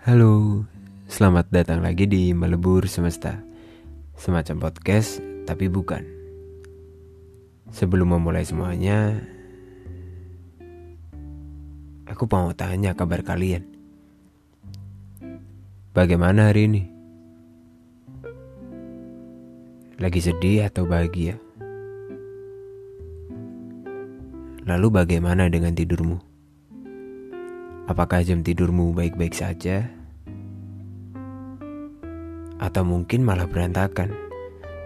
Halo, selamat datang lagi di Melebur Semesta Semacam podcast, tapi bukan Sebelum memulai semuanya Aku mau tanya kabar kalian Bagaimana hari ini? Lagi sedih atau bahagia? Lalu bagaimana dengan tidurmu? Apakah jam tidurmu baik-baik saja? Atau mungkin malah berantakan?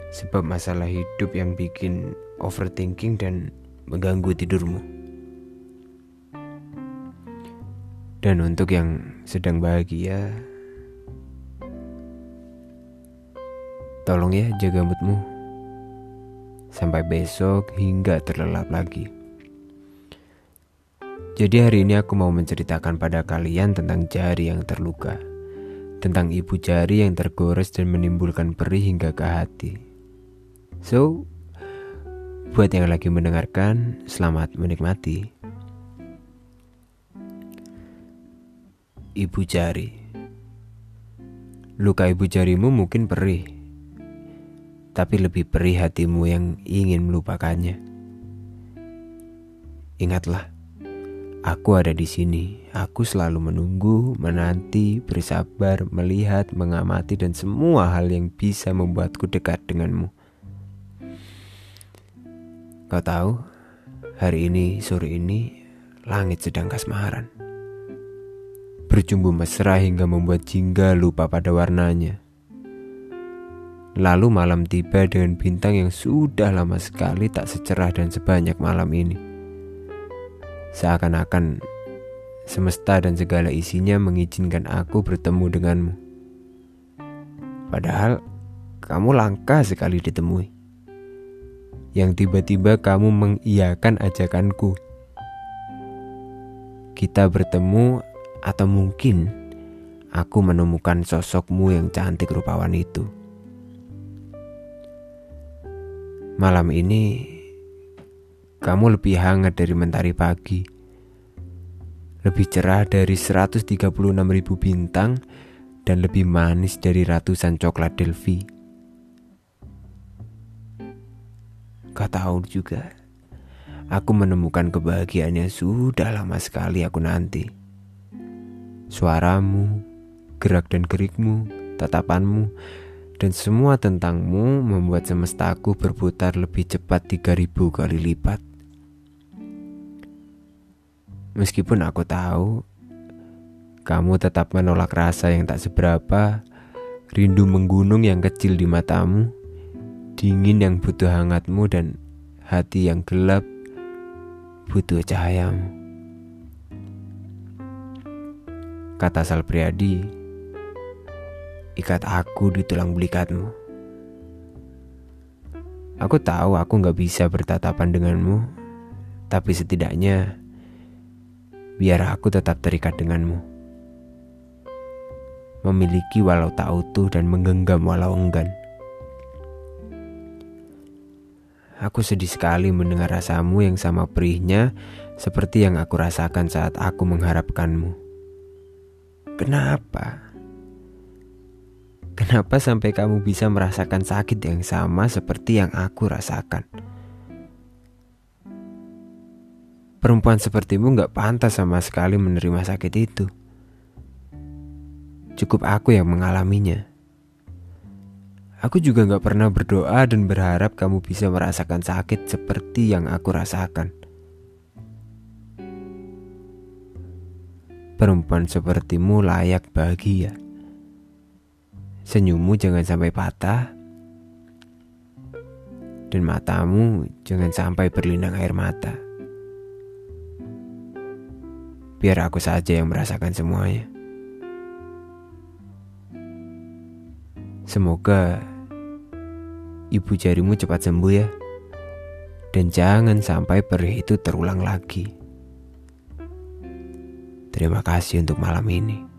Sebab masalah hidup yang bikin overthinking dan mengganggu tidurmu. Dan untuk yang sedang bahagia Tolong ya jaga moodmu. Sampai besok hingga terlelap lagi jadi hari ini aku mau menceritakan pada kalian tentang jari yang terluka Tentang ibu jari yang tergores dan menimbulkan perih hingga ke hati. So, buat yang lagi mendengarkan, selamat menikmati. Ibu jari. Luka ibu jarimu mungkin perih Tapi lebih perih hatimu yang ingin melupakannya. Ingatlah Aku ada di sini. Aku selalu menunggu, menanti, bersabar, melihat, mengamati, dan semua hal yang bisa membuatku dekat denganmu. Kau tahu, hari ini, sore ini, langit sedang kasmaran. Berjumbu mesra hingga membuat jingga lupa pada warnanya. Lalu malam tiba dengan bintang yang sudah lama sekali tak secerah dan sebanyak malam ini. Seakan-akan semesta dan segala isinya mengizinkan aku bertemu denganmu. Padahal kamu langka sekali ditemui. Yang tiba-tiba kamu mengiyakan ajakanku. Kita bertemu atau mungkin aku menemukan sosokmu yang cantik rupawan itu. Malam ini kamu lebih hangat dari mentari pagi. Lebih cerah dari 136 ribu bintang dan lebih manis dari ratusan coklat Delphi. Kau tahu juga, aku menemukan kebahagiaan yang sudah lama sekali aku nanti. Suaramu, gerak dan gerikmu, tatapanmu, dan semua tentangmu membuat semestaku berputar lebih cepat 3000 kali lipat. Meskipun aku tahu kamu tetap menolak rasa yang tak seberapa, rindu menggunung yang kecil di matamu, dingin yang butuh hangatmu dan hati yang gelap butuh cahayamu. Kata Sal Priadi, ikat aku di tulang belikatmu. Aku tahu aku gak bisa bertatapan denganmu, tapi setidaknya biar aku tetap terikat denganmu. Memiliki walau tak utuh dan menggenggam walau enggan. Aku sedih sekali mendengar rasamu yang sama perihnya seperti yang aku rasakan saat aku mengharapkanmu. Kenapa? Kenapa sampai kamu bisa merasakan sakit yang sama seperti yang aku rasakan? Perempuan sepertimu gak pantas sama sekali menerima sakit itu. Cukup aku yang mengalaminya. Aku juga gak pernah berdoa dan berharap kamu bisa merasakan sakit seperti yang aku rasakan. Perempuan sepertimu layak bahagia. Senyummu jangan sampai patah, dan matamu jangan sampai berlinang air mata. Biar aku saja yang merasakan semuanya. Semoga ibu jarimu cepat sembuh ya. Dan jangan sampai perih itu terulang lagi. Terima kasih untuk malam ini.